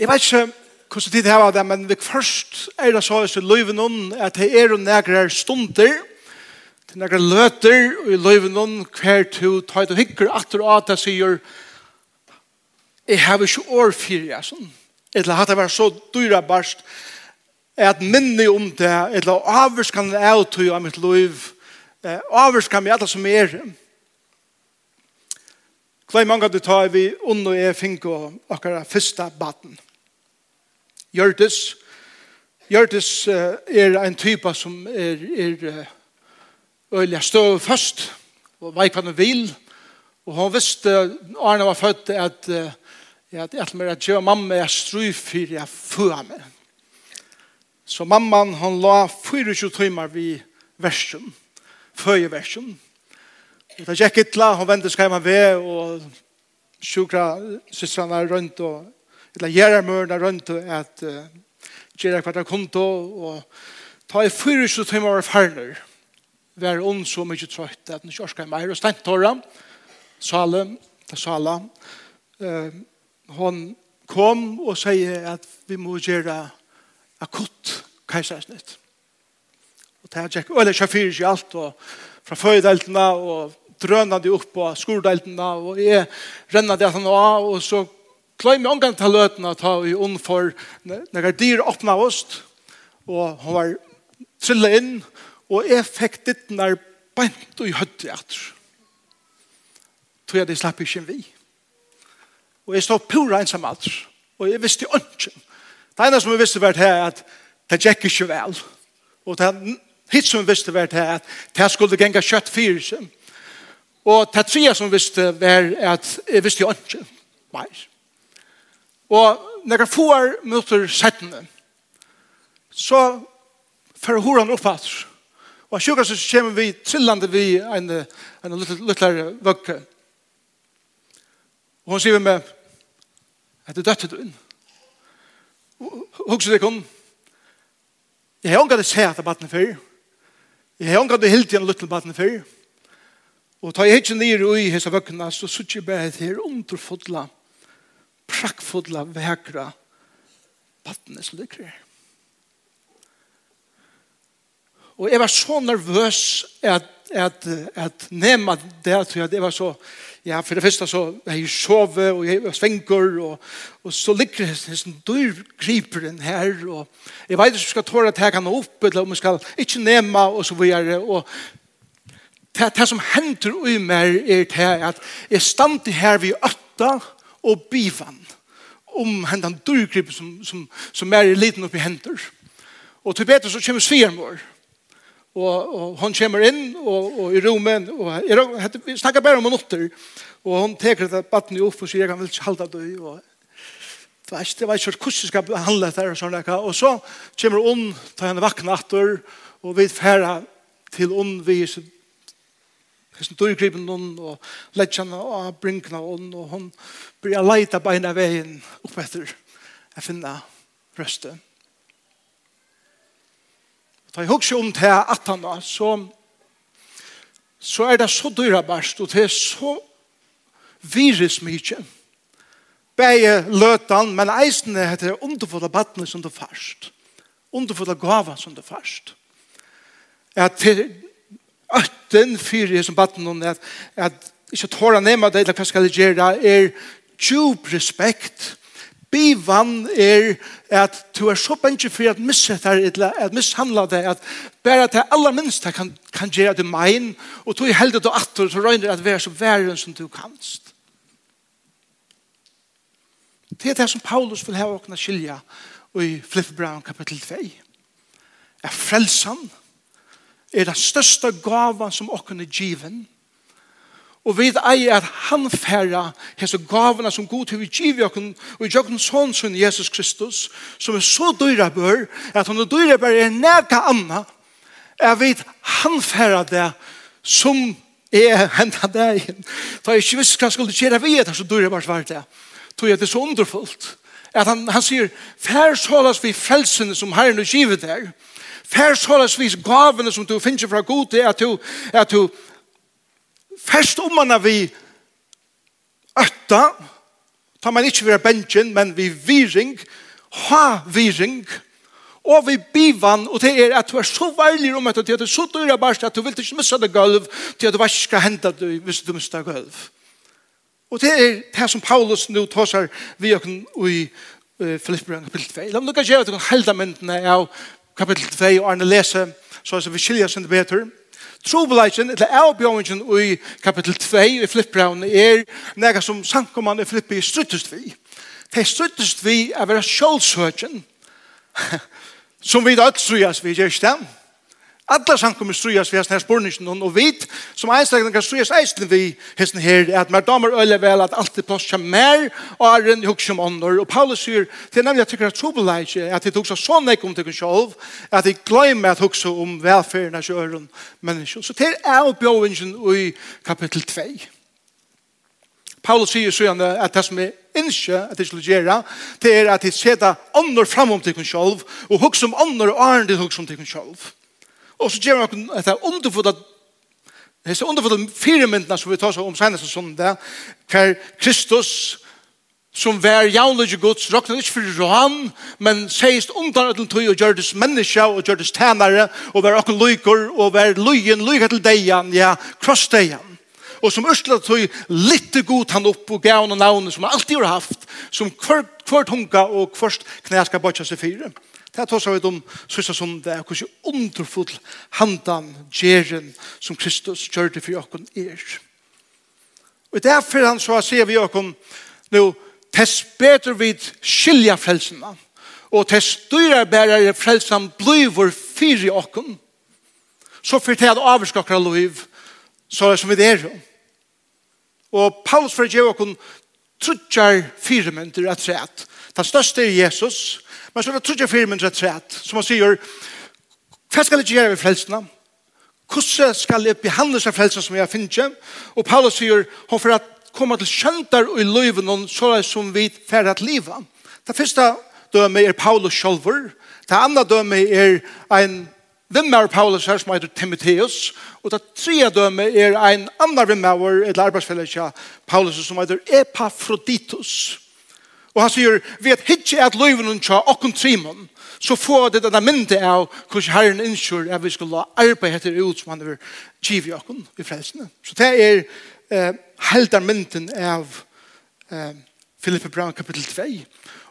Jeg vet ikke hvordan tid det var det, men vi først er det så i løyven om at det er noen stunder, til noen løter i løyven om hver to tar og hikker atter og at det sier jeg har ikke år fyrir jeg sånn. Eller hatt det vært så dyra barst at minne om det, eller avvers kan jeg avtøy av mitt løyv, avvers kan jeg alt som er, Klei mange du tar vi unn og jeg og akkara fyrsta baden. Gjørtes. Gjørtes er en type som er, er øyelig støv først og vei hva han vil. Og hun visste, Arne var født, at at jeg mer at jeg og mamma er stru for jeg føa meg. Så mamman han la 24 timer vid versen, føje versen. Og det gikk ytla, hun vendte seg hjemme ved, og sjukra systrene rundt, og ytla gjerarmørene rundt, og at uh, gjerra kvart av konto, og ta i fyrir så timer av farner, vær ond så mykje trøyt, at hun ikke meg, og stent tåra, sale, til sala, uh, hun kom og sier at vi må gjøre akutt keisersnitt. Og det gikk, og det gikk, og det gikk, og det gikk, og fra fødeltene og drønade opp på skordeltene, og jeg rennade at han av, og så kløy meg omgang til løtene, og ta i ond for når jeg dyr åpnet oss, og hun var trillet inn, og jeg fikk ditt når bænt og i høyde etter. Tog jeg det slapp ikke vi. Og jeg stod pura ensam alt, og jeg visste ikke. Det ene som jeg visste var her, at det gikk ikke vel. Og det hitt som jeg visste var her, at det skulle genga kjøtt fyrir seg Og det tredje som visste var at jeg visste jo ikke mer. Og når jeg får møter settene, så får horan opp at. Og sjukkast så kommer vi trillande vi en, en liten vøkke. Og hun sier meg, at det døtte du inn. Hugsa det om, jeg har omgått det sett av baden før. Jeg har omgått det helt igjen luttlare baden før. Jeg Og ta jeg ikke nere i hese vøkkena, så sutt jeg bare til underfodla, prakkfodla, vekra, vattnet som ligger her. Og jeg var så nervøs at, at, at nema det, at jeg var så, ja, for det første så, er jeg sove, og jeg var svengur, og, og så ligger griper den her, og jeg vet ikke om jeg skal tåre at jeg kan opp, eller om jeg skal ikke nema, og så videre, og det, det som hender i meg er det at jeg stand her ved øtta og bivan om hendan dyrgrip som, som, som er i liten oppi hender. Og til bedre så kommer sviren vår. Og, og hon kommer inn og, og i rommet, og jeg, vi snakker bare om minutter, og hon teker det battene opp og sier, jeg kan vel ikke halda det. og det var ikke, det var ikke hvordan skal handle det og sånn, og så kommer hon, tar henne vakna atter, og vi færa til hon, vi Hesten tog gripen hon og ledgjana og brinkna hon og hon blir leita beina veien opp etter å finne røste. Da jeg husker om det at han så så er det så dyra barst og det er så virus mykje. Begge løtan, men eisene heter det underfulla battene som det først Underfulla gava som det først At det øtten fyrir som batten hon at, at ikke tåra nema det eller hva skal jeg gjøre er djup respekt. Bivan er at du er så bensje for at missette eller at misshandla det at bare at det aller minst kan, kan gjøre det mein og du er heldig til atter så røyner at være så væren som du kanst. Det er det som Paulus vil ha åkna skilja i Flip Brown kapittel 2 er frelsan er den største gaven som åkken er given. Og vi eier at han færre hese gavene som god til vi giver åkken, og i jøkken sånn som Jesus Kristus, som er så dyra bør, at han er dyra bør er nega anna, er vi han færre det som er henta deg. Da jeg ikke visste hva skulle kjere vi etter så dyra bør svart det. Tog jeg det så underfullt. At han, han sier, fær sålas vi frelsene som herren og givet der, Fær sålesvis gavene som du finner fra god til at du, at du fest om man vi ötta ta man ikke vera bensjen men vi viring, ha viring, og vi bivan, og det er at du er så varlig om at du er så dyra barst at du vil ikke missa det gulv, til at du ikke skal hente det hvis du missa det gulv. Og det er det som Paulus nu tåsar vi og i Filipperen kapitel 2. La meg lukka gjøre at du kan helda myndene av kapitel 2, og Arne lese, så er vi skiljer sin betur. Trobeleisen, eller avbjøringen i kapitel 2 i flippbraun, er nega som sankommande i flippi struttest vi. Det struttest vi er vera sjålsøkjen, som vi da alt vi gjør ikke. Alla samkommer strujas vi hesten her spurningen, og vi som einstakene kan strujas eisen vi hesten her, at mer damer øyla vel at alt er plass kjem mer, og er en som ånder. Og Paulus sier, til nemlig at tykker at trobeleik, at det hugsa sånn ek om tykken sjolv, at jeg glemmer at hugsa om velferden av sjøren menneskjen. Så til er oppbjøvingen i kapittel 2. Paulus sier så at det som er innskje at det skulle gjøre, det er at det seta ånder til tykken sjolv, og hugsa om ånder og åren til hugsa om tykken sjolv. Og så gjør han Det er Hesa fire myndene som vi tar seg om senest og sånn det, hver Kristus som var jaunlige gods, råkner ikke for Johan, men seist undan etter tog og gjørdes menneske og gjørdes tænare og var okkur lykker og var lyen, lykker til deian, ja, krossdeian og som ørsla tog litt god han opp og gav og navnet som han alltid har haft, som kvart, kvart hunga og kvart knæ skal bøtja seg fire. Det er tar seg om sysser som det er hvordan underfull handan, djeren som Kristus gjør det for jokken er. Og derfor han så sier vi jokken nå, tess bedre vid skilja frelsene og tess dyrer bærere frelsene blir fyre jokken så for det at avskakker lov så er det som vi er. Og Paulus for å gjøre oss trutjar fire mynter at sett. Den største er Jesus, Men så er det trudje firmen rett rett, som han sier, hva skal jeg gjøre ved frelsene? Hvordan skal jeg behandle seg frelsene som jeg finner? Og Paulus sier, hun for at komme til kjøntar i løyven så er som vi færre at livet. Det første døme er Paulus sjølver. Det andre døme er en vimmer Paulus her som heter Timotheus. Og det tredje døme er en annen vimmer, et arbeidsfellesja Paulus som heter Epaphroditus. Og han sier, vi vet hitje at løyven hun tja okkun trimon, så få det denne myndet av hvordan Herren innskyr at vi skal la arbeid etter ut som han er vil i okkun i frelsene. Så det er eh, heldar mynden av eh, Filippe Brown kapittel 2.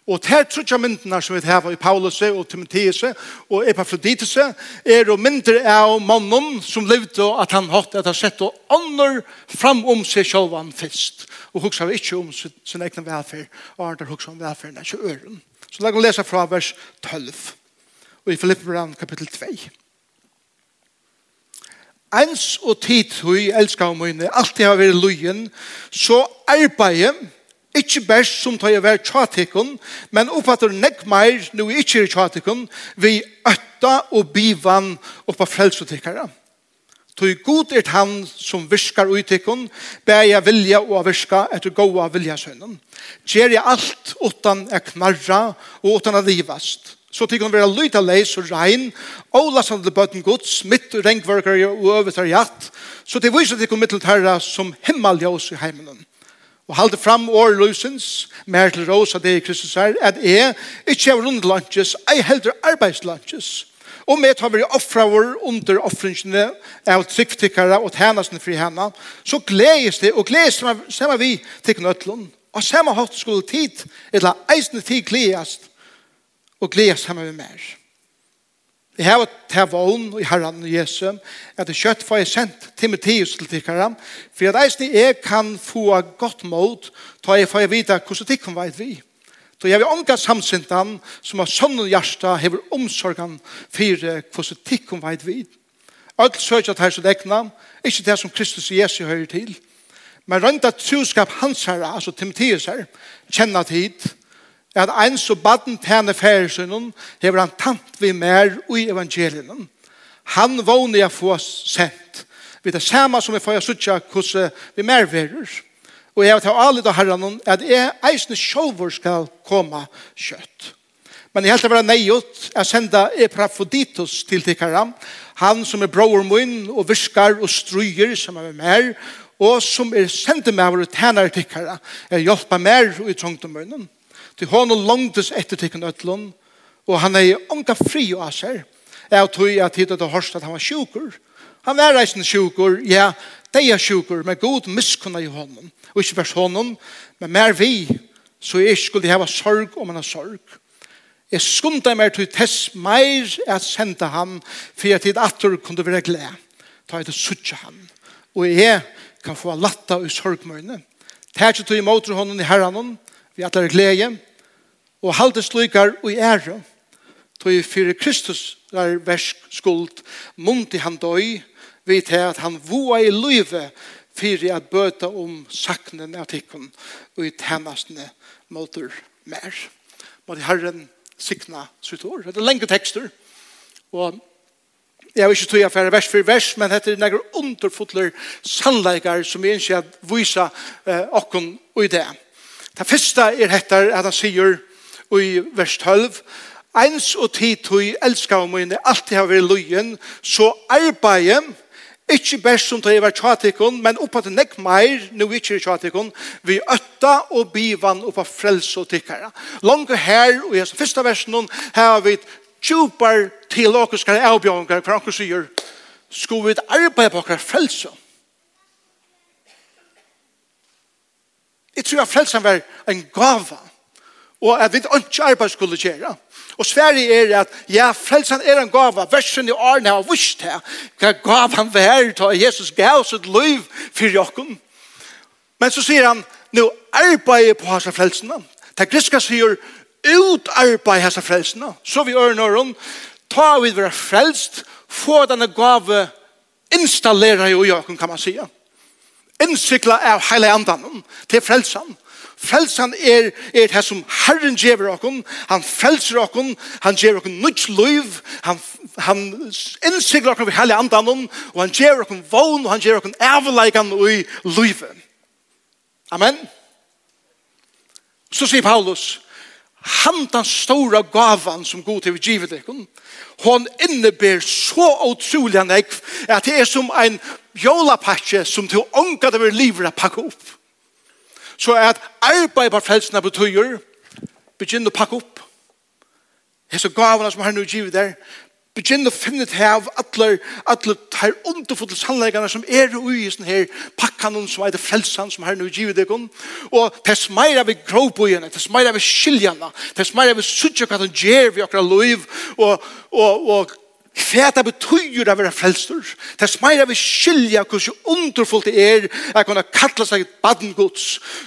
Og det trutja myndene som vi har i Paulus og Timotheus og Epaphroditus er jo mynder av mannen som levde at han hatt at han sett og ånder fram om seg selv han fest. Og hugsa vi ikke om sin egen velferd og andre hugsa om velferden er ikke øren. Så la oss lese fra vers 12 og i Filipperan kapittel 2. Eins og tid hui elskar om mine alltid har vært lujen, så arbeidet Ikke best som tar jeg være tjatikken, men oppfatter nekk meir nu ikke er tjatikken, vi øtta og bivan oppa frelsutikkere. Tog god er han som viskar utikken, ber jeg vilja og virka etter goa vilja sønnen. Gjer jeg alt utan jeg knarra og utan jeg livast. Så tykker vera være lyt leis og rein, og lasan til bøten gods, mitt regnverkere og øvetar hjatt, så til viser tykker mitt til terra som himmeljøs i heimenen og halde fram år løsens, mer til rås av det i Kristus her, at jeg ikke har rundlantjes, jeg heldur arbeidslunches. Og med tar vi offra vår under offringene av tryggtikkere og tjenestene fri henne, så gledes det, og gledes det samme vi til knøtlen. Og samme hatt skulle tid, eller eisende tid gledes, og gledes sammen vi mer. Jeg har til vågen i Herren Jesu, at det kjøtt får jeg sendt Timotheus til tikkere, for at eisen jeg kan få godt mot, ta jeg får jeg vite hvordan det kan være vi. Så jeg vil omgå samsintan som har sånn og hjerte hever omsorgen for hvordan det kan være vi. Alt søker at her som dekna, ikke det som Kristus og Jesu hører til, men rundt at troskap hans herre, altså Timotheus her, kjennet hit, at ein så baden tæne færsynen, hever han tant vi mer i evangelien. Han vågne jeg få sent. Vi det samme som vi får jeg sutja hos vi mer verer. Og jeg tar alle da herren at jeg eisne sjåvor skal komme kjøtt. Men jeg helt til å være nøyot, jeg senda Epafroditus til tikkere, han som er bror min og viskar og stryger som er med mer, og som er sendt med våre tænare tikkere, jeg hjelper mer i trångte munnen til honom langtes etter tikkun ötlun, og han er unga fri og aser, er tog at hittet og hørst at han var sjukur. Han var reisende sjukur, ja, de er sjukur, men god miskunna i honom, og ikke vers honom, men mer vi, så jeg skulle hava sorg om han har sorg. Jeg skunda meg til tess meir at senda han, for jeg tid atter kunne være gled, ta et suttje han, og jeg kan få latta i sorgmøyne. Tætje tog i måter honom i herranen, vi atler glede, og halde slukar og ære, tog fyrir Kristus er versk skuld, mundi han døy, vi til at han voa i løyve, fyrir at bøta om saknen av tikkun, og i tænastene måter mer. Må de herren sikna sitt år. Det er lenge tekster, og jeg vil ikke tog jeg færre vers for vers, men dette er nægge underfotler sannleikar som vi ikke vise eh, okken og i det. Det første er hettar at han sier i vers 12 Eins og tid tog elskar om mine alltid har vært løyen så arbeidet, ikke best som tog var tjatikon men oppa til nekk meir nu ikke er tjatikon vi øtta og bivan oppa frels og tikkara langt her og i hans første versen her har vi tjupar teologiske avbjørngar for anker sier skulle vi arbeid på hver frelse Jeg tror at frelsen var en gava, og jeg vet ikke arbeid skulle gjøre. Og Sverige er at, ja, frelsen er en gava, versen i årene har vist det, hva gavan vær til Jesus gav sitt liv for jokken. Men så sier han, nå arbeider på hans frelsene. Det griska sier, utarbeid hans frelsene. Så vi ørner øren, ta vi være frelst, få denne gave, installere i jokken, kan man sige innsikla av heile andan til frelsan. Frelsan er, er det som Herren gjever okkom, han frelser okkom, han gjever okkom nytt liv, han, han innsikler okkom ved hele andan, og han gjever okkom vogn, og han gjever okkom avleikan i livet. Amen. Så sier Paulus, han den stora gavan som god til vi givet ekkom, hon inneber så otroliga nekv at det er som en jolapatje som till det vil livet att opp så Så at arbeid på frelsene betyr begynner å pakke opp. Hesse gavene som har nu givet der begynne å finne til av alle, alle her underfulle sannleggene som er ui i sånne her pakkene som er det frelsene som her nå givet deg om. Og tess meir er vi gråbøyene, tess meir er vi skiljene, tess meir er vi suttje hva den gjør vi akkurat liv og, og, og Feta betyr av vera frelstur. Det er smeira vi skilja hos jo underfullt det er at kunne kalla seg et badengods.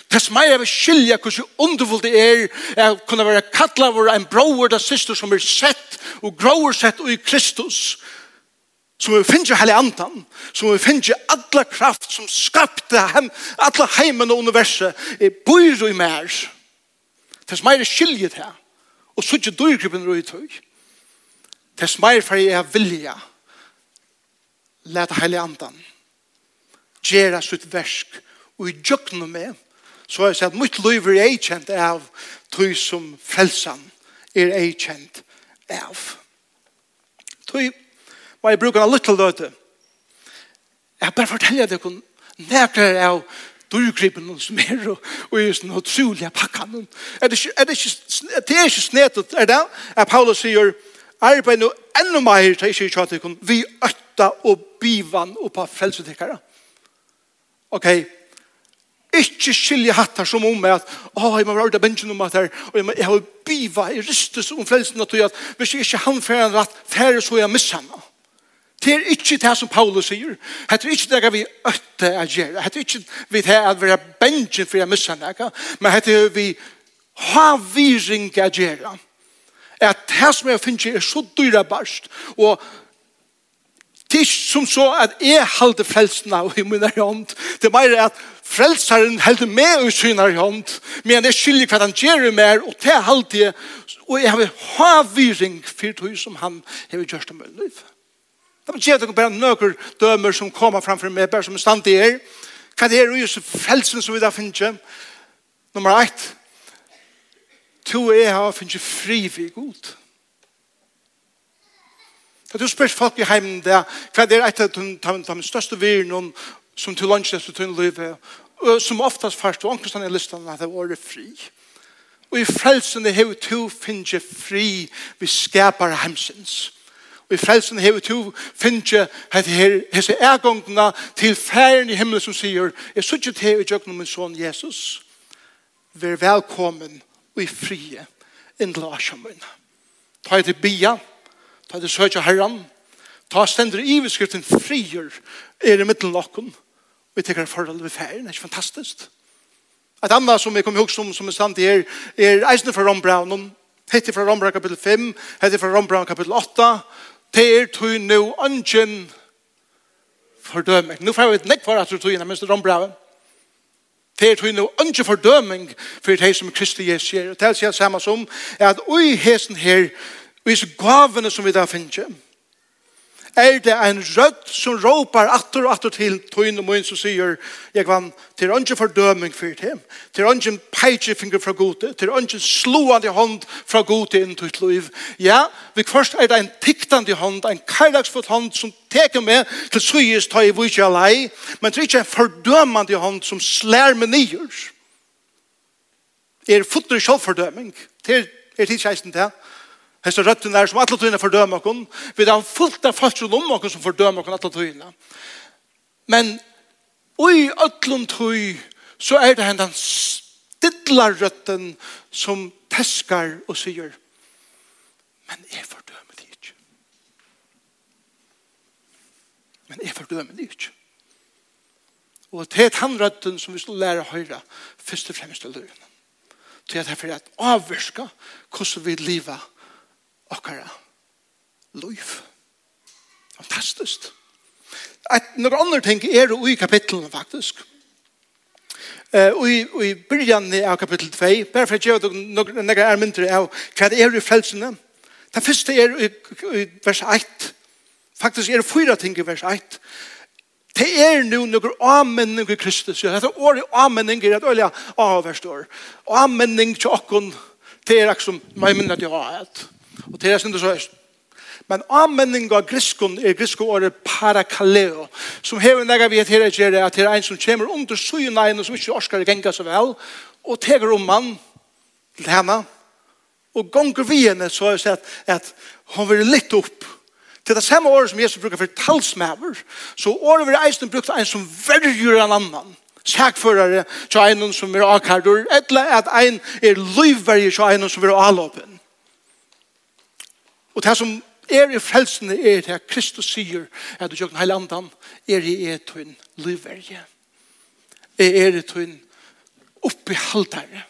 Det er smeira vi skilja hos jo underfullt det er at kunne være kalla vår en bror og syster som er sett og grover sett og i Kristus. Som vi finner hele andan. Som vi finner alla kraft som skapte hem, alla heimen og universet. Er og i mer. Det er smeira skilja det her. Og så ikke dyrgripen røytøy. Det Tess meir for jeg vilja leta heilig andan gjera sitt versk og i djøkna med så har jeg sett mitt liv er jeg kjent av tog som frelsan er jeg kjent av. Tog var jeg brukar en liten løte jeg bare forteller deg kun nekker av dyrgripen som er og i sånn utrolig pakkan er det ikke, er det ikke, det er ikke snedet er det Er Paulus sier arbeid nå enda mer til ikke kjøtt til vi øtta og bivan og på frelsetikkere. Ok, ikke skilje hattar som om meg at å, jeg må være ordet bensjen om at her og jeg, må, jeg har biva, jeg ristes om frelsen at at hvis jeg ikke han færre rett færre så jeg missa henne. Det er ikke det som Paulus sier. Det er ikke det vi øtte å gjøre. Det er ikke vi det at vi er bensjen for jeg missa henne. Men det er vi har viring å gjøre. Det at det som jeg finner er så dyra barst, og det er som så at jeg halde frelsene og i min hånd, det er mer at frelseren heldur med i sin hånd, men jeg skiljer hva han gjør mer, og det halde jeg, og jeg har havviring for det som han har gjort om min liv. Det er gjerne bare nøkker dømer som kommer framfor meg, bare som stand i er. Hva det er jo frelsen som vi da finner? Nummer 1, to er har finnes fri for god. Da du spørs folk i heimen der, hva er et av de største virene som til lunsj etter tunne livet, som oftast først, og omkring i listan, at det var fri. Og i frelsene har to finnet fri vi skapar heimsins. Og i frelsene har to finnet hese ergångene til færen i himmelen som sier, jeg sier ikke til i jøkken min son Jesus, vær velkommen og i frie inn til asjamun. Ta til bia, ta til søkja herran, ta stender i beskriften frier er i middelen lakken, vi tenker forhold ved ferien, det er ikke fantastisk? Et annet som jeg kommer ihåg som, som er stand her, er eisende fra Rombraunen, hette fra Rombrau kapittel 5, hette fra Rombrau kapittel 8, det er tog nå ønsken fordømmer. Nå får vi et nekk for at du tog inn, mens det er Rombrauen. Det er tog noe ønske fordøming for det som Kristi Jesus gjør. Det er det samme som at ui hesen her, ui gavene som vi da finner, er det en rødt som råpar atter og atter til tøyne og møyen som sier jeg vann til ønsken fordøming for dem til ønsken peitjefinger fra gode. Til ønsken slående hånd fra gode inn til liv. Ja, vi først er det en tiktande hånd en kardagsfot hånd som teker med til syes tøy i vise lei men det er ikke en fordømende hånd som slær med nyer er fotter selvfordøming til er tidsreisen til. Hesta rættin er som alle tøyene fordømer okken. Vi har fullt av falsk om okken som fordømer okken alle tøyene. Men oi ötlund tøy så er det hendan stidlar røtten som teskar og sier men jeg fordømer det ikke. Men jeg fordømer det ikke. Og det er han røtten som vi skal lære å høre først og fremst til løren. Det er derfor at avvirka hvordan vi lever okkara liv. Fantastisk. Et noen andre ting er jo i kapittelen faktisk. Og i, i byrjan av kapittel 2, bare for å gjøre gjør noen er mindre av hva det er i frelsene. Det første er i, i vers 1. Faktisk er det fyra ting i vers 1. Det er nu noen avmenning i Kristus. Det er året avmenning i et øye av vers 2. Avmenning til åkken, det er akkurat som meg minner at jeg har hatt. Og det er synd så er Men anmenning av griskon er grisko året parakaleo, som hever nega vi etter her at det er en som kommer under suyna en som ikke orskar genga så vel, og teger om mann til henne, og gonger vi henne så er det at hun vil litt opp til det samme året som Jesus brukar for talsmæver, så året vil eisen brukt en som verger en annan. Sækførare til en som er akkardur, eller at en er løyverger til en som er alåpen. Og det som er i frelsene er det at Kristus sier at du kjøkken hele andan er i et tøyn livverje. Er i oppi oppehaldare.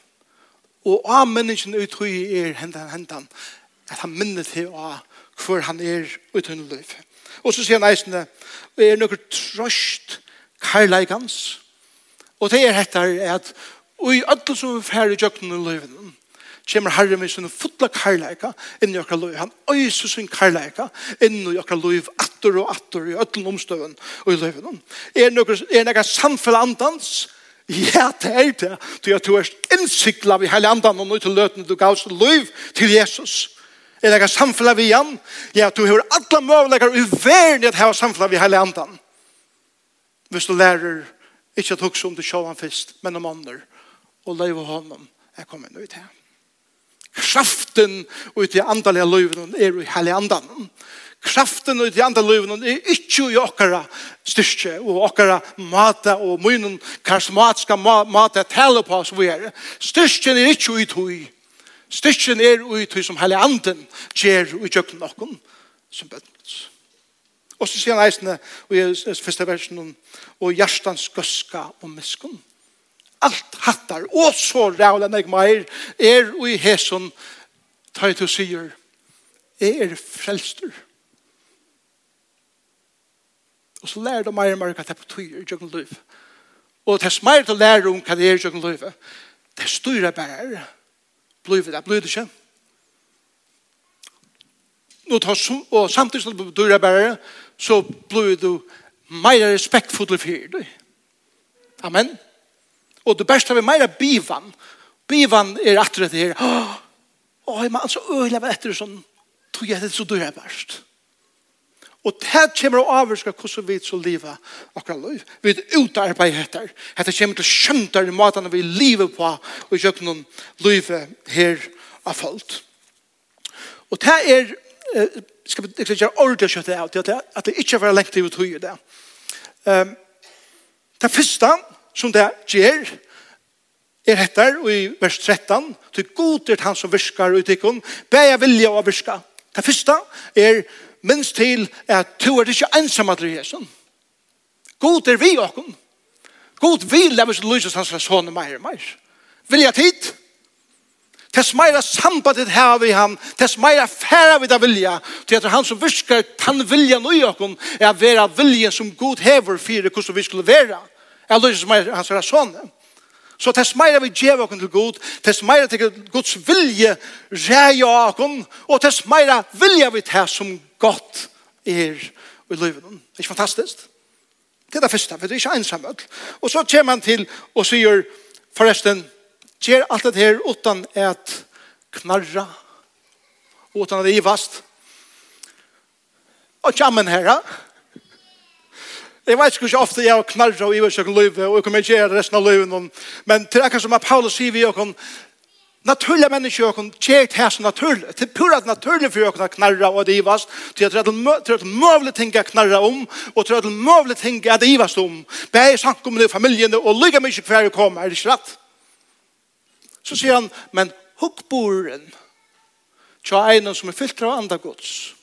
Og av menneskene ut tøy er hendan hendan at han minner til å hvor han er ut liv. Og så sier han eisene er noe trøst karlægans. Og det er hette at og i alle som er ferdig kjøkken i livene kommer Herre med sin fotla karlæka inn i okra loiv. Han øyser sin karlæka inn i okra loiv atter og atter i ötlen omstøven og i loiven. Er det noe samfell andans? Ja, det er det. Du er du er innsikla vi hele andan og nå til løten du gav sin loiv til Jesus. Er det noe samfell vi igjen? Ja, du har alle møvlegar i verden at hava samfell vi hele andan. Hvis du lærer ikke at hukse om du sjåan fyrst, men om andre, og løyve honom, er kommet nå ut her kraften ut i andalega løyven er i heilig andan. Kraften ut i andalega løyven er ikke i okkara styrke og okkara mata og munnen karismatiska mata tale på oss vi er. Styrken er ikke ut i Styrken er ut i som heilig anden gjer ut i jøkken okken som bøtt. Og så sier han eisene, og i første versen, og hjertans gøska og miskunn alt hattar, og så rævla meg meir, er og i hæson, tar jeg til å sier, jeg er frelster. Og så lærer du meir og meir hva det betyr i jøkken liv. Og det tess meir å lære om hva det er i jøkken liv, det er styrer bare, blir det, blir det ikke. Nå tar, og samtidig som du styrer bare, så blir du mer respektfull for deg. Amen. Amen. Og det beste vi meira bivan. Bivan er atter det her. Åh, oh, man så øyla var etter sånn, tog jeg det så dyr er best. Og det kommer å avvirka hvordan vi så liva akkurat liv. Vi er utarbeid etter. Dette kommer til skjøntar i matene vi lever på og gjør noen livet her av folk. Og det er, eh, skal vi ikke gjøre ordentlig kjøtt det av, at det ikke var lengt til å tog i det. Det første, som det gjør, er etter og i vers 13, til god er han som virker ut i kun, be jeg vilje å virke. Det første er minst til at du er ikke ensam at Jesus. God er vi okken. God vil leve oss lyses hans sånne mer og meir. Vilja tid. Tess meira sambandet her vi han, tess meira færa vi da vilja, til at han som viskar han vilja nøy okkom, er vera vilja som God hever fyrir hvordan vi skulle vera. Jeg lyser som er hans er sånn. Så tess meira vi gjev okken til god, tess meira til Guds vilje rei okken, og tess meira vilja vi til som godt er i livet. Det er fantastisk. Det er det første, for det er ikke ensam. Og så kommer han til og sier, forresten, gjør alt det her utan at knarra, utan at det er vast. Og jammen herra, Jeg vet ikke ofte jeg har knarret og iver seg løyve, og jeg kommer ikke gjøre resten av løyven, men til akkurat som Paulus sier vi, og naturliga människor och kjert här som naturligt. Det är pura naturligt för att knarra och divas. Till att det är möjligt ting att knarra om och till att det är möjligt tänka att divas om. Bär sank om det familjen och lycka mycket kvar att komma. Är det inte rätt? Så säger han, men hukkboren tja en som är fyllt av andra gods.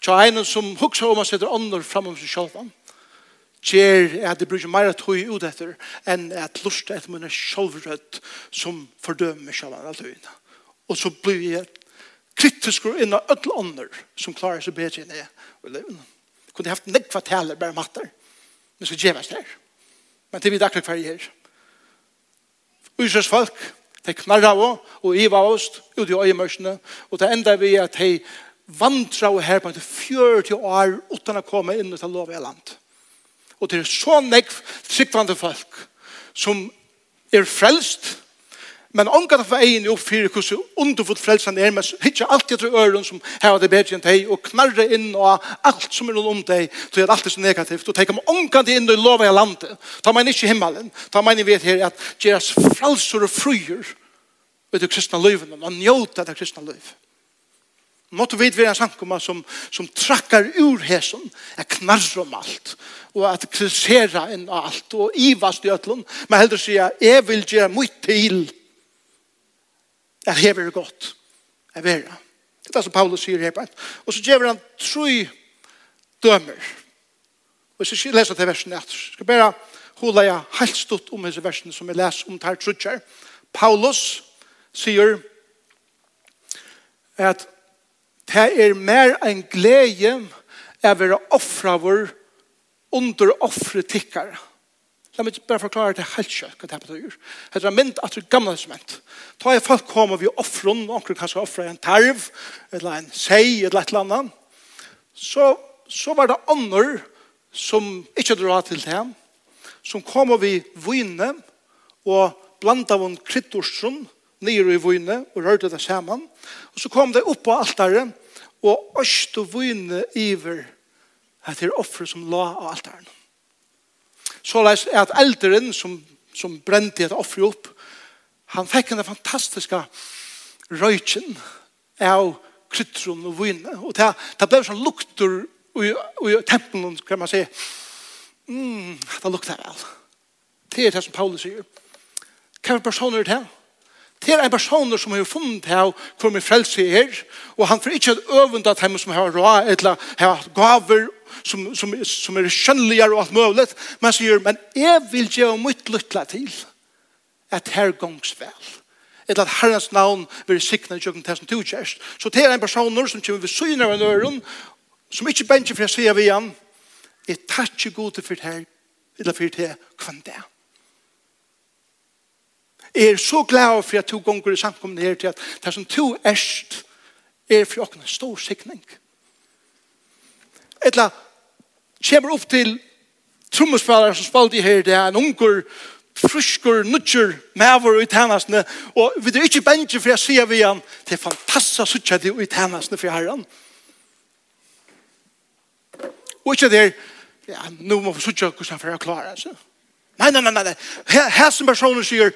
Tja en som hukkar om att sätta ånder framom sig självan ger at det bruker mer tøy ut etter enn at lust etter mine sjølvrødt som fordømer sjølvan alt tøyene. Og så blir jeg kritisk og innan ødel ånder som klarer seg bedre enn jeg og levende. Kunne haft nekva taler bare matter. Men så gjevast her. Men det er vi akkurat hver gjør. Uysers folk, de knarra av og iva av oss ut i øyemørsene og det enda vi at de vandra og her på 40 år uten å komme inn og ta lov i landet. Og det er så nekv tryggvande folk som er frelst, men omgat av egin i fyrir hvordan underfull frelsan er, men ikke alltid etter øren som heva det bedre enn deg, og knarre inn og alt som er noe om deg, så er alt så negativt, og tenker man omgat inn og lova i landet, ta man ikke himmelen, ta man vet her at gjeras frelsor og fruer, vet du kristna løyven, og njóta det kristna løyven. Måtte vi være en samkomma som, som trakkar ur hesen, er knarr om alt, og at kritisera inn alt, og ivast i ötlun, men heldur sier, jeg vil gjøre mye til, at hever er godt, er vera. Det er som Paulus sier her på Og så gjør han tru dømer. Og så leser jeg til versen etter. Jeg skal bare hula jeg helt stått om disse versene som jeg leser om her trutjer. Paulus sier at Det er mer en glede av å være offra vår under offre tikkere. La meg bare forklare det helt kjøtt hva det betyr. Det er mynd at det er gamle testament. Da er folk kommer vi offre, noen kan offre en tarv, eller en sei, eller et eller annet. Så, så var det andre som ikke drar til dem, som kommer vi vine og blant av en kryttorsen, nere i vune og rørte det sammen. Og så kom det opp på altaren og øst og vune iver etter offre som la av altaren. Så leis at elderen som, som brente et offre opp, han fikk en fantastiska røyken av kryttron og vune. Og det, det ble sånn lukter i, i tempelen, kan man si. Mm, det lukter vel. Det er det som Paulus sier. Hva personer er det? er en person som har funnet her hvor min frelse er, og han får ikke et øvende at hjemme som har råd, eller har gaver som, som, som er skjønneligere og alt mulig, men så sier, men jeg vil gjøre mitt lytte til at her gongs vel. Eller at Herrens navn vil sikne i kjøkken til som tilkjørst. Så til en person som kommer ved syne av en øren, som ikke benker for å sier vi igjen, jeg tar ikke god til for det her, eller for det her, kvann det er er så glad for at to gonger i samkomne her til at det som to erst er for åkne stor sikning. Etla kommer opp til trommespillere som spalte her, det er en unger, frusker, nutcher, maver i tænasne, og vi er ikke bensje for jeg sier vi han, det er fantastisk suttja det i tænasne for herren. Og ikke der, ja, nå må vi suttja hvordan for jeg klarer, altså. Nei, nei, nei, nei, her som personen sier,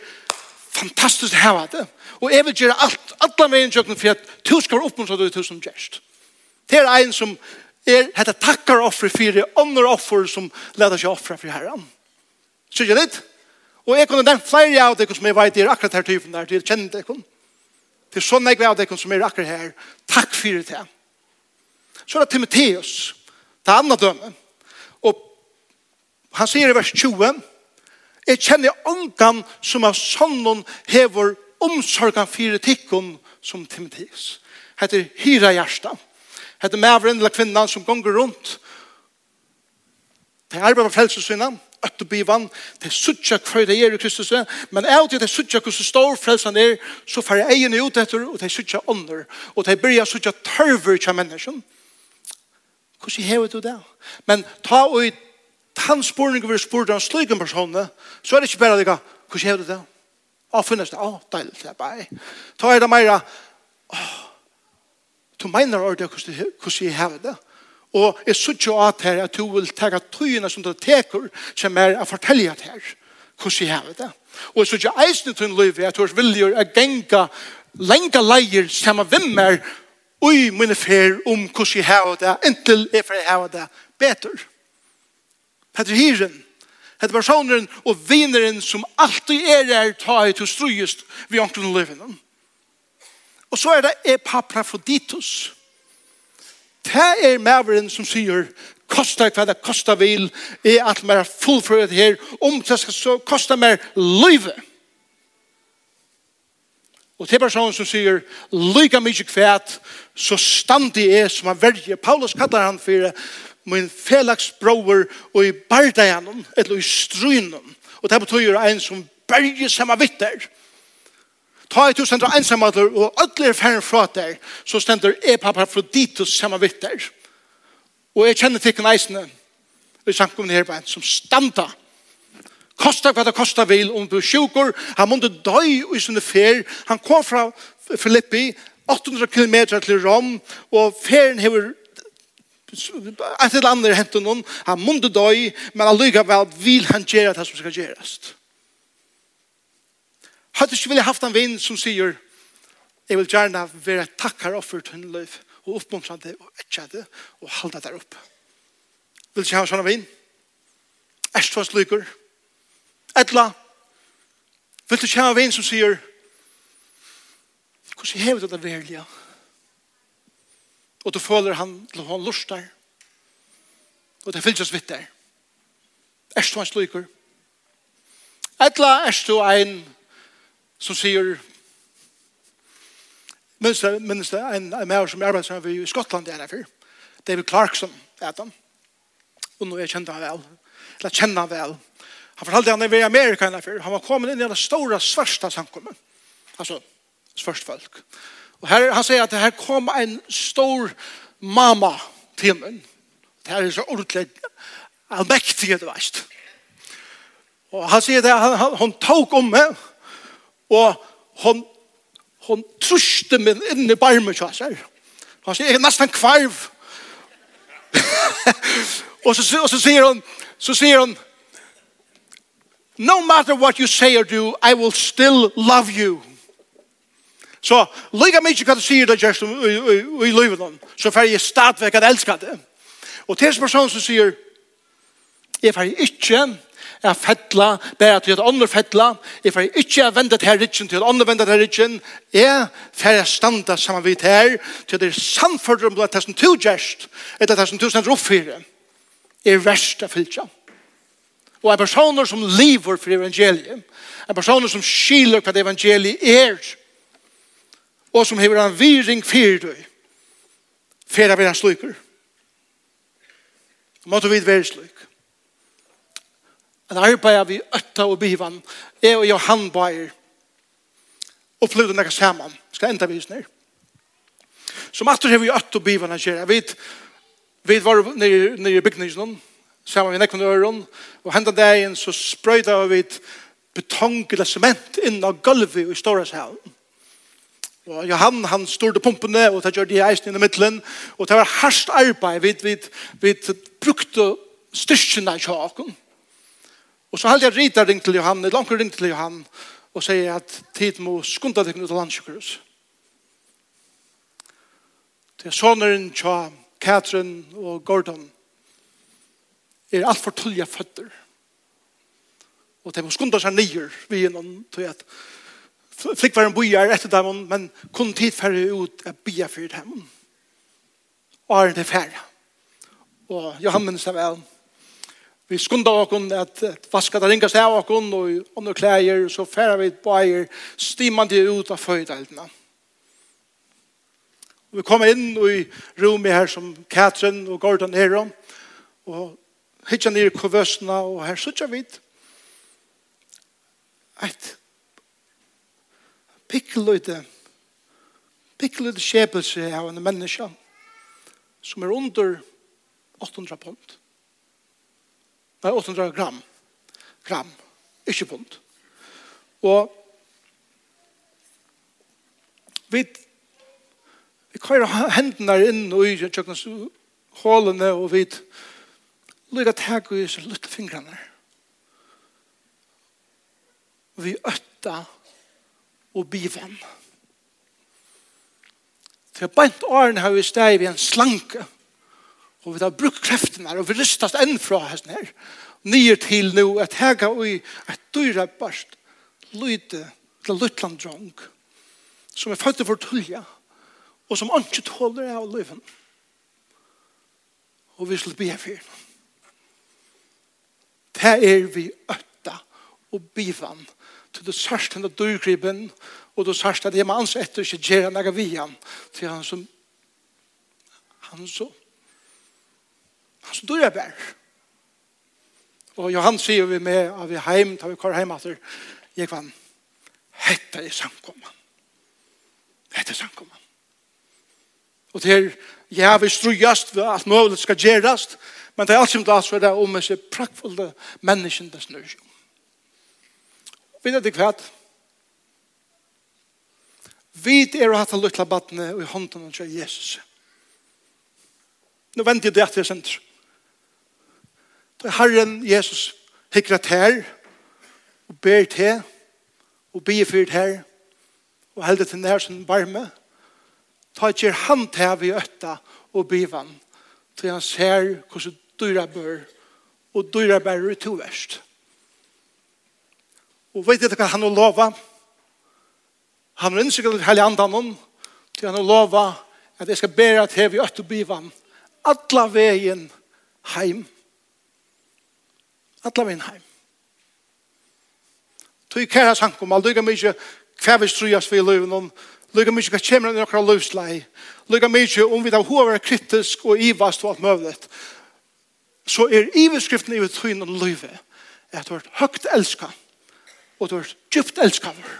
fantastiskt å hava det. Og jeg vil gjøre alt, alle veien tjøkken for at du skal være oppmuntra du til som gjerst. Det er en som er, heter takkar offer for det, ånder offer som leder seg offer for herren. Så jeg litt? Og jeg kunne den flere av dere som jeg vet er akkurat her typen der, til kjenne dere. Til sånn jeg av dere som er akkurat her, takk for det. Så er det Timotheus, det andre dømme. Og han sier i vers 20, Jeg kjenner ångan som av sånnen hever omsorgan fire tikkun som Timotheus. Hette hyra hjärsta. Hette mavren eller kvinnan som gonger rundt. Det er arbeid med frelsesvinnan, øttebivan, det er suttja hver det er i Kristus, men av til det er suttja hvordan stor frelsen er, så får jeg egen ut etter, og det er suttja ånder, og det er bryr suttja tørver til mennesken. Hvordan hever du det? Men ta og han spurning vi spurte han slik en person, så er det ikke bare det, hvordan hever det det? Å, finnes det, å, deilig, det er bare. Ta er det mer, å, du mener det, hvordan jeg hever det. Og jeg synes jo at her, at du vil tega tøyene som du teker, som er å fortelle at her, hvordan jeg hever det. Og jeg synes jo eisen til en liv, at du er villig å genga lenga leier som er vimmer, og i mine fer om hvordan jeg hever det, inntil jeg får hever det bedre. Hette hyren, hette personeren og vineren som alltid er her ta i til strøyest vi omkring livene. Og så er det Epaphroditus. Det er maveren som sier, kosta hva det kosta vil, er at man er fullføret her, om det skal så kosta mer livet. Og til personen som sier, lyga mykje kvæt, så standig er som han verger. Paulus kallar han for min felags broer og i bardagen, eller i strynen. Og det betyr en som berger samme vitter. Ta i hus endre ensamheter og ødler ferdig fra der, så stender jeg pappa fra dit og samme vitter. Og jeg kjenner til kneisene, i samkomne her på en som standa. Kosta hva det kosta vil om du sjukur, Han måtte døy i sinne fer. Han kom fra Filippi, 800 km til Rom, og feren hever et eller annet hentet noen, han måtte døy, men allikevel vil han gjøre det som skal gjøres. Hadde ikke ville haft en vinn som sier, jeg vil gjerne være takkar offer til en liv og oppmuntra det, og etja det, og halda det opp. Vil ikke ha en sånne vinn? Erst hos lykker? Etla? Vil du ikke ha vinn som sier, hvordan hever du det verlige? Ja? Og du føler han til han lustar. Og det fyllt oss vitt der. Er du hans lykker? Etla er du ein som sier minst det, minst det, en, en mer som arbeider som i Skottland er derfor. David Clarkson er han. Og nå er kjent han vel. Eller kjenner han vel. Han fortalte han er i Amerika er derfor. Han var kommet inn i den store svarsta samkommet. Altså, svørst folk. Og her, han sier at her kom en stor mamma til min. Det her er så ordentlig allmektig, det veist. Og han sier det, han, hun tok om meg, og hun, hun truste min inn i barmen, så han Han sier, jeg er nesten kvarv. og, så, og så sier hun, så sier hun, no matter what you say or do, I will still love you. Så lykke mye hva du sier det just i livet om, så får jeg stadvek at elsker det. Og til en person som sier, jeg får ikke er fettla, bare til et andre fettla, jeg får ikke er vendet her rikken til et andre vendet her rikken, jeg får standa sammen vidt her, til det er samfunnet om det er som to gjerst, etter det som to sender oppfyrer, er verst av fylkja. Og en person som lever for evangeliet, en person som skiler hva evangeliet er, og som hever en viring fyrir du fyrir vi en slukker. måtte vi være slik En arbeid vi øtta og bivan, jeg og Johan Bayer, opplevde nekka saman, skal enda vis nir. Som atter hever vi øtta og bivan hans gjerra, vi vi var nere i bygningsnån, saman vi nekka nøyron, og hendan dagen så sprøyda vi betongla sement inn av gulvet i Storashavn Og Johan, han stod pumpene, og det gjør de eisen i midtelen. Og det var hardt arbeid. Vi, vi, vi brukte styrkene i kjaken. Og så hadde jeg rita ring til Johan, et langt ring til Johan, og sier at tid må skunda deg ut av landsjøkkerhus. Det er sånneren tja Katrin og Gordon er alt for tullige føtter. Og det må skunda seg nyer vi innan til at flick var en bojar efter dem men kun tid färre ut att bya för dem. Och är det färre. Och Johannes minns det väl. Vi skundar oss att vaska det ringa av oss och under kläder så färre vi bojar stimmande ut av födelserna. Vi kom inn i rommet her som Katrin og Gordon er om. Og hittja nere kovøsene, og her sitter vi. Et pikkeløyde, pikkeløyde skjepelse av en menneske som er under 800 pund. Nei, 800 gram. Gram, ikke pund. Og vi vi kører hendene inn og i kjøkkenes hålene og vi lykker tag og i så lutte fingrene. Vi øtta og biven. Til bænt åren har vi steg i en slanke, og vi har brukt kreftene her, og vi rystast enn fra hesten her, nye til nå, at hega ui, at dyra barst, lyde til lytland drong, som er født for tullja, og som ikke tåler av liven. Og vi skal be for henne. Det er vi øtta og bivan til du sørst henne dyrgripen, og du sørst at jeg må ansette ikke gjøre han noe vian, til han som, han så han som dyrer bær. Og Johan sier vi med, at vi heim, tar vi kvar heim at jeg kvann, hette i samkommet. Hette i samkommet. Og til, ja, vi strujast, alt mulig skal gjerast, men det er alt som da, så er det om disse praktfulle menneskene snurr seg Vinner det kvært. Vi er å ha til luttla badne i hånden av Jesus. Nå venter jeg det til senter. Da er Herren Jesus hikret her og ber til og bier fyrt her og helder til nær som varme. Ta ikke han til vi øtta og bivann til han ser hvordan dyra bør og dyra bør ut to verst. Og vet dere hva han har lova? Han har innsikker hele andan om, til han har lova at jeg skal bæra til vi øtter bivan, atla veien heim. Atla veien heim. Tøy kæra sankum, all lykka mykje hva vi strujas vi i løven om, lykka mykje hva kjemmer enn okra løvslei, lykka mykje om vi da hva var kritisk og ivast og alt møvlet, så er iveskriften i vi tøynen løyve, at du er høgt elska, høgt elska, og du er djupt elskaver.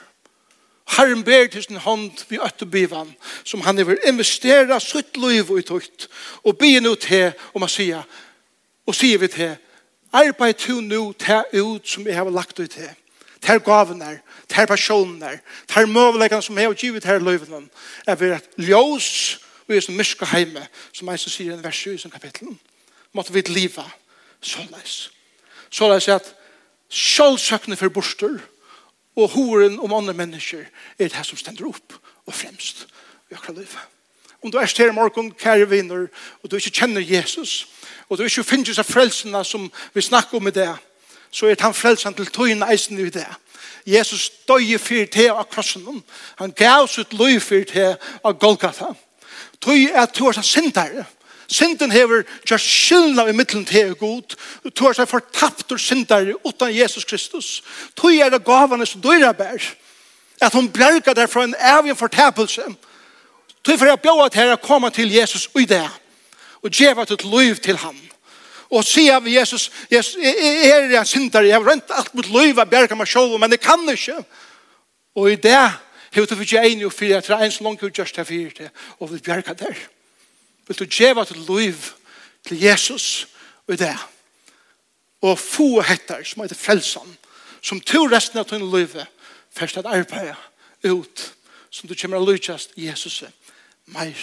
Herren ber til sin hånd vi øtte bivan, som han vil investere sitt liv i tøyt, og be nå til om man sier, og sier vi til, arbeid to nå til ut som jeg har lagt ut her. Ta gavene, ta personene, ter møvelegene som jeg har givet her i løyvene, er vi et ljøs og i som myske heime, som jeg sier i en vers 7 i sin kapitlen. Måtte vi liva såleis. Såleis at sjålsøkene for borster, og horen om andre mennesker er det som stender opp og fremst i akkurat livet. Om du er til morgen, kære vinner, og du ikke kjenner Jesus, og du ikke finner seg frelsene som vi snakker om i det, så er han frelsene til tøyene eisen i det. Jesus døye fyrt til av krossen. Han gav sitt løy fyrt til av Golgata. Tøy er at du er sin syndere. Synden hever just skyldna i middelen til god. Du har seg fortapt og syndare utan Jesus Kristus. Du er det gavane som du er bær. At hun bjerga der fra en evig fortapelse. Du er for jeg bjør at her å komme til Jesus og i det. Og djeva til liv til ham. Og sier vi Jesus, Jesus, jeg er en syndare, jeg har rønt alt mot liv av bjerga meg sjål, men jeg kan ikke. Og i det, hevet du for ikke enig og fyrir, jeg tror en så langt ut just her fyrir det, og vi bjerga der vil du djeva til liv til Jesus og det. Og få hettar som heter frelsan, som to resten av tunne livet først at arbeid ut, som du kommer å lykkast Jesus meir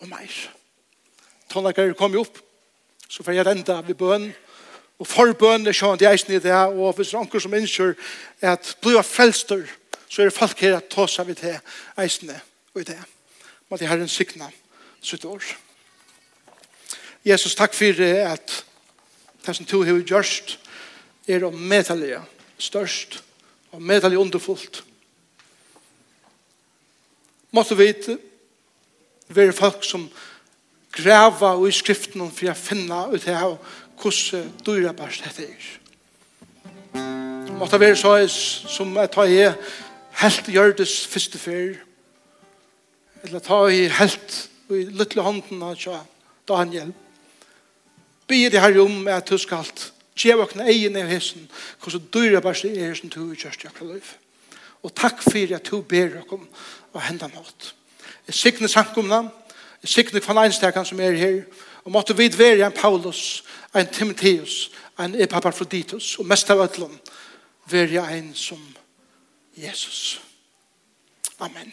og meir. tonlager kom jo opp, så får jeg enda ved bøn, og forbøn er sjående jeg snitt det, og hvis det er anker som innskjør at blir frelster, så er det folk her at ta seg vidt det, eisene og i det. Måtte Herren sikna sitt år. Jesus, takk for at det som du har gjørst er å metallet størst og metallet underfullt. Måtte vi være folk som grava i skriften for å finne ut det her hvordan dyra bare dette er. Måtte være så som jeg tar i helt gjørdes første fyr eller ta i helt i lytle hånden av Daniel. Daniel Bygge det her om at du skal alt. Åkne egen av hessen. Hvordan dyrer bare det er som du i kjørst i akkurat liv. Og takk for at du ber åkken og henda mat. Jeg sikner sankumna. Jeg sikner kvann einstekan som er her. Og måtte vi være en Paulus, en Timotheus, en Epaphroditus, og mest av ødlom, være en som Jesus. Amen.